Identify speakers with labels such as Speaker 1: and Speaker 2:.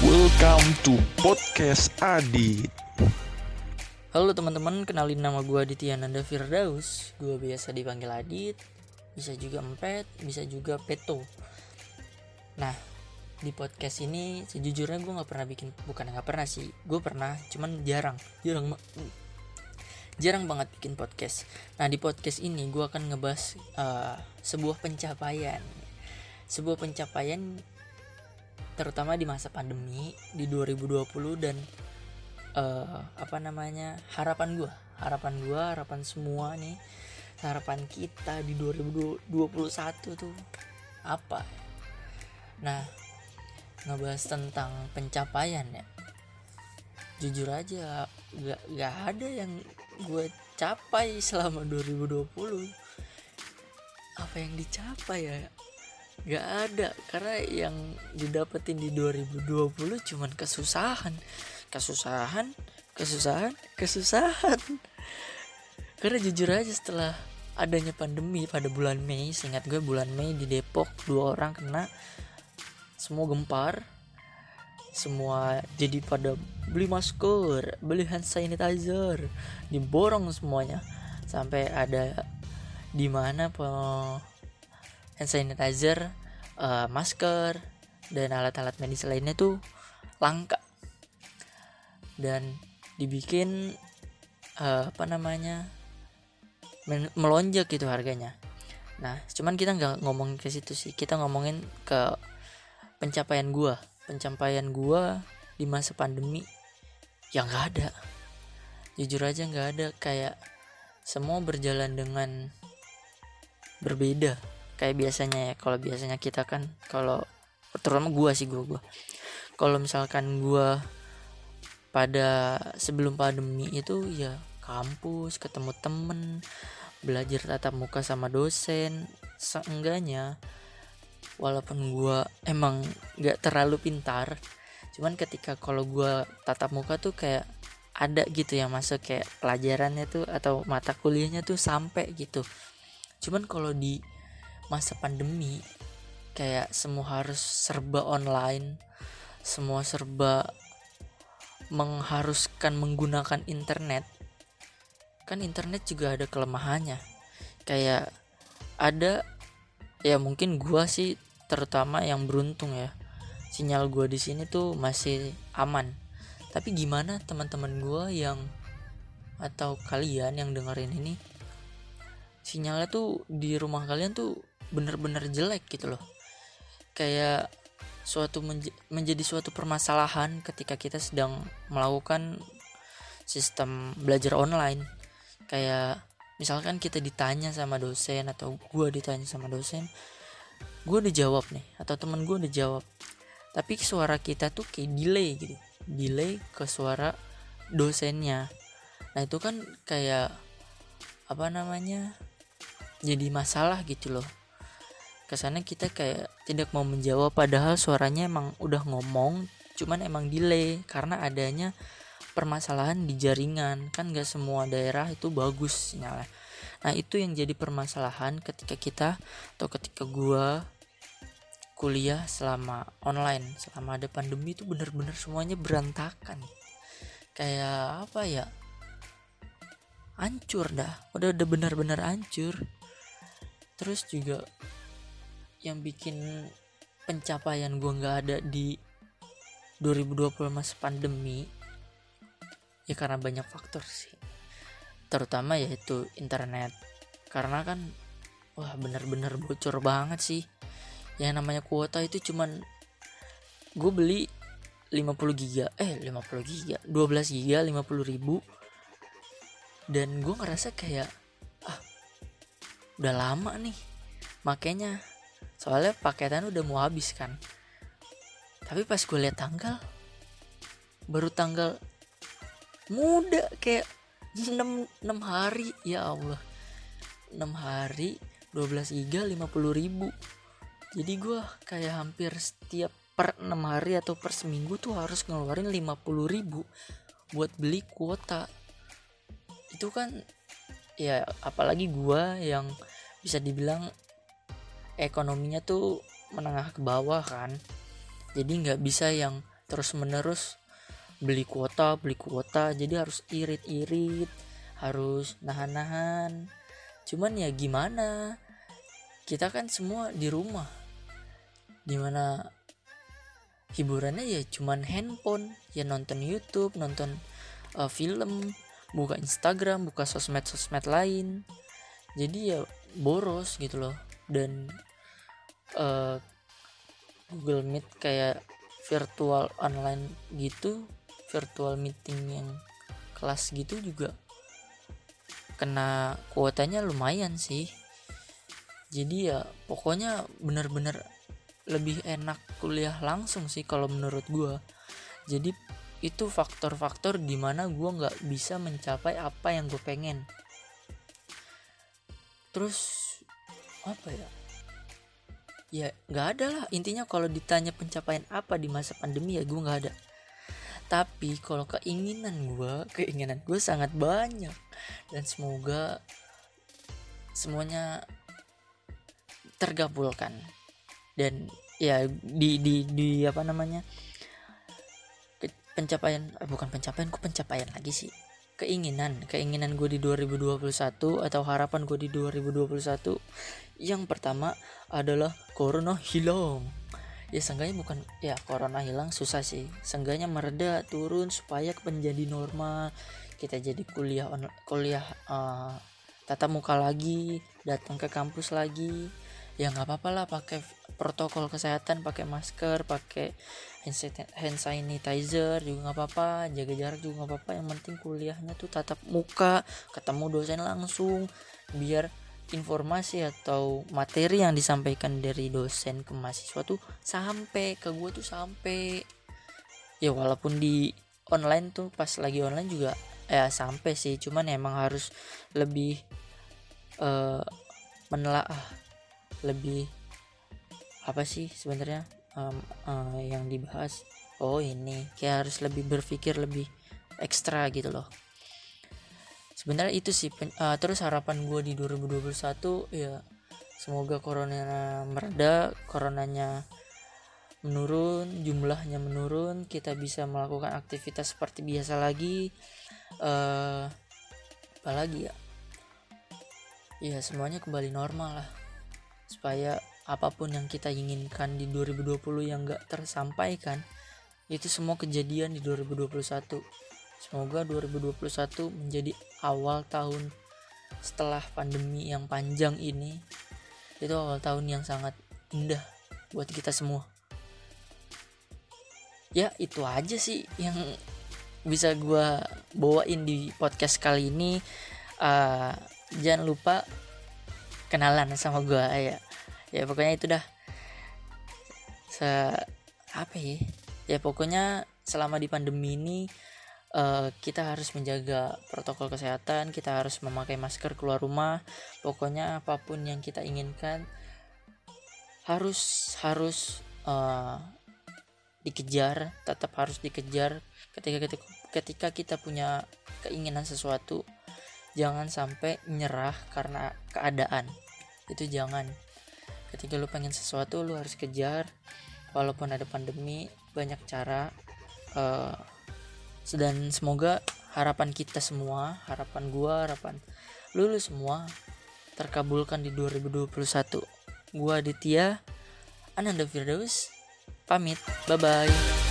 Speaker 1: Welcome to podcast Adit.
Speaker 2: Halo teman-teman, kenalin nama gue Aditya Nanda Firdaus Gue biasa dipanggil Adit Bisa juga Empet, bisa juga Peto Nah, di podcast ini sejujurnya gue gak pernah bikin Bukan gak pernah sih, gue pernah, cuman jarang Jarang jarang banget bikin podcast. Nah di podcast ini gue akan ngebahas uh, sebuah pencapaian, sebuah pencapaian terutama di masa pandemi di 2020 dan uh, apa namanya harapan gue, harapan gue, harapan semua nih, harapan kita di 2021 tuh apa? Nah ngebahas tentang pencapaian ya. Jujur aja gak, gak ada yang gue capai selama 2020 apa yang dicapai ya gak ada karena yang didapetin di 2020 cuman kesusahan. Kesusahan kesusahan kesusahan. Karena jujur aja setelah adanya pandemi pada bulan Mei seingat gue bulan Mei di Depok dua orang kena. Semua gempar. Semua jadi pada beli masker beli hand sanitizer diborong semuanya. Sampai ada di mana hand sanitizer uh, masker dan alat-alat medis lainnya tuh langka. Dan dibikin uh, apa namanya melonjak gitu harganya. Nah cuman kita nggak ngomongin ke situ sih. Kita ngomongin ke pencapaian gua. Pencapaian gue di masa pandemi yang nggak ada. Jujur aja nggak ada. Kayak semua berjalan dengan berbeda kayak biasanya ya kalau biasanya kita kan kalau terutama gue sih gue gue kalau misalkan gue pada sebelum pandemi itu ya kampus ketemu temen belajar tatap muka sama dosen seenggaknya walaupun gue emang gak terlalu pintar cuman ketika kalau gue tatap muka tuh kayak ada gitu yang masuk kayak pelajarannya tuh atau mata kuliahnya tuh sampai gitu. Cuman kalau di masa pandemi kayak semua harus serba online semua serba mengharuskan menggunakan internet. Kan internet juga ada kelemahannya. Kayak ada ya mungkin gua sih terutama yang beruntung ya. Sinyal gua di sini tuh masih aman. Tapi gimana teman-teman gua yang atau kalian yang dengerin ini sinyalnya tuh di rumah kalian tuh bener-bener jelek gitu loh. Kayak suatu menj menjadi suatu permasalahan ketika kita sedang melakukan sistem belajar online. Kayak misalkan kita ditanya sama dosen atau gue ditanya sama dosen gue udah jawab nih atau temen gue udah jawab. Tapi suara kita tuh kayak delay gitu delay ke suara dosennya. Nah itu kan kayak apa namanya jadi masalah gitu loh kesannya kita kayak tidak mau menjawab padahal suaranya emang udah ngomong cuman emang delay karena adanya permasalahan di jaringan. Kan gak semua daerah itu bagus sinyalnya. Nah itu yang jadi permasalahan ketika kita atau ketika gua kuliah selama online selama ada pandemi itu bener-bener semuanya berantakan. Kayak apa ya? Hancur dah. Udah udah benar-benar hancur terus juga yang bikin pencapaian gua nggak ada di 2020 masa pandemi ya karena banyak faktor sih. Terutama yaitu internet. Karena kan wah bener-bener bocor banget sih. Yang namanya kuota itu cuman gue beli 50 giga eh 50 giga 12 giga 50 ribu. Dan gue ngerasa kayak ah udah lama nih. Makanya soalnya paketan udah mau habis kan. Tapi pas gue lihat tanggal baru tanggal muda kayak 6, 6 hari. Ya Allah. 6 hari 12 giga 50 ribu. Jadi gue kayak hampir setiap per 6 hari atau per seminggu tuh harus ngeluarin 50 ribu buat beli kuota. Itu kan ya apalagi gue yang bisa dibilang ekonominya tuh menengah ke bawah kan. Jadi nggak bisa yang terus menerus beli kuota beli kuota. Jadi harus irit-irit harus nahan-nahan. Cuman ya gimana? Kita kan semua di rumah. Di mana hiburannya? Ya cuman handphone ya nonton YouTube nonton uh, film buka Instagram buka sosmed sosmed lain. Jadi ya boros gitu loh dan uh, Google Meet kayak virtual online gitu virtual meeting yang kelas gitu juga kena kuotanya lumayan sih. Jadi ya pokoknya bener-bener lebih enak kuliah langsung sih kalau menurut gue jadi itu faktor-faktor di mana gue nggak bisa mencapai apa yang gue pengen. Terus apa ya? Ya nggak ada lah. Intinya kalau ditanya pencapaian apa di masa pandemi ya gue nggak ada. Tapi kalau keinginan gue keinginan gue sangat banyak. Dan semoga semuanya tergabulkan. Dan ya di di di apa namanya? Pencapaian eh, bukan pencapaian kok pencapaian lagi sih? Keinginan. Keinginan gue di 2021 atau harapan gue di 2021 yang pertama adalah corona hilang. Ya seenggaknya bukan ya corona hilang susah sih. Seenggaknya mereda turun supaya menjadi normal. Kita jadi kuliah on, kuliah uh, tatap muka lagi datang ke kampus lagi. Ya nggak apa-apa lah pakai protokol kesehatan pakai masker pakai hand sanitizer juga nggak apa-apa jaga jarak juga nggak apa-apa. Yang penting kuliahnya tuh tatap muka ketemu dosen langsung biar informasi atau materi yang disampaikan dari dosen ke mahasiswa tuh sampai ke gue tuh sampai ya walaupun di online tuh pas lagi online juga ya sampai sih. Cuman emang harus lebih uh, menelaah lebih apa sih sebenarnya um, uh, yang dibahas. Oh ini kayak harus lebih berpikir lebih ekstra gitu loh sebenarnya itu sih uh, terus harapan gue di 2021 ya semoga corona mereda coronanya menurun jumlahnya menurun kita bisa melakukan aktivitas seperti biasa lagi uh, apalagi ya? Ya semuanya kembali normal lah supaya apa pun yang kita inginkan di 2020 yang gak tersampaikan itu semua kejadian di 2021 semoga 2021 menjadi awal tahun setelah pandemi yang panjang ini itu awal tahun yang sangat indah buat kita semua. Ya itu aja sih yang bisa gue bawain di podcast kali ini. Uh, jangan lupa kenalan sama gue ya. Ya pokoknya itu dah. Se apa ya? Ya pokoknya selama di pandemi ini uh, kita harus menjaga protokol kesehatan kita harus memakai masker keluar rumah. Pokoknya apa pun yang kita inginkan harus harus uh, dikejar tetap harus dikejar. Ketika ketika ketika kita punya keinginan sesuatu jangan sampai menyerah karena keadaan. Itu jangan. Ketika lu pengen sesuatu lu harus kejar. Walaupun ada pandemi banyak cara uh, dan semoga harapan kita semua harapan gua harapan lu, lu semua terkabulkan di 2021 gua Aditya Ananda Firdaus pamit. Bye bye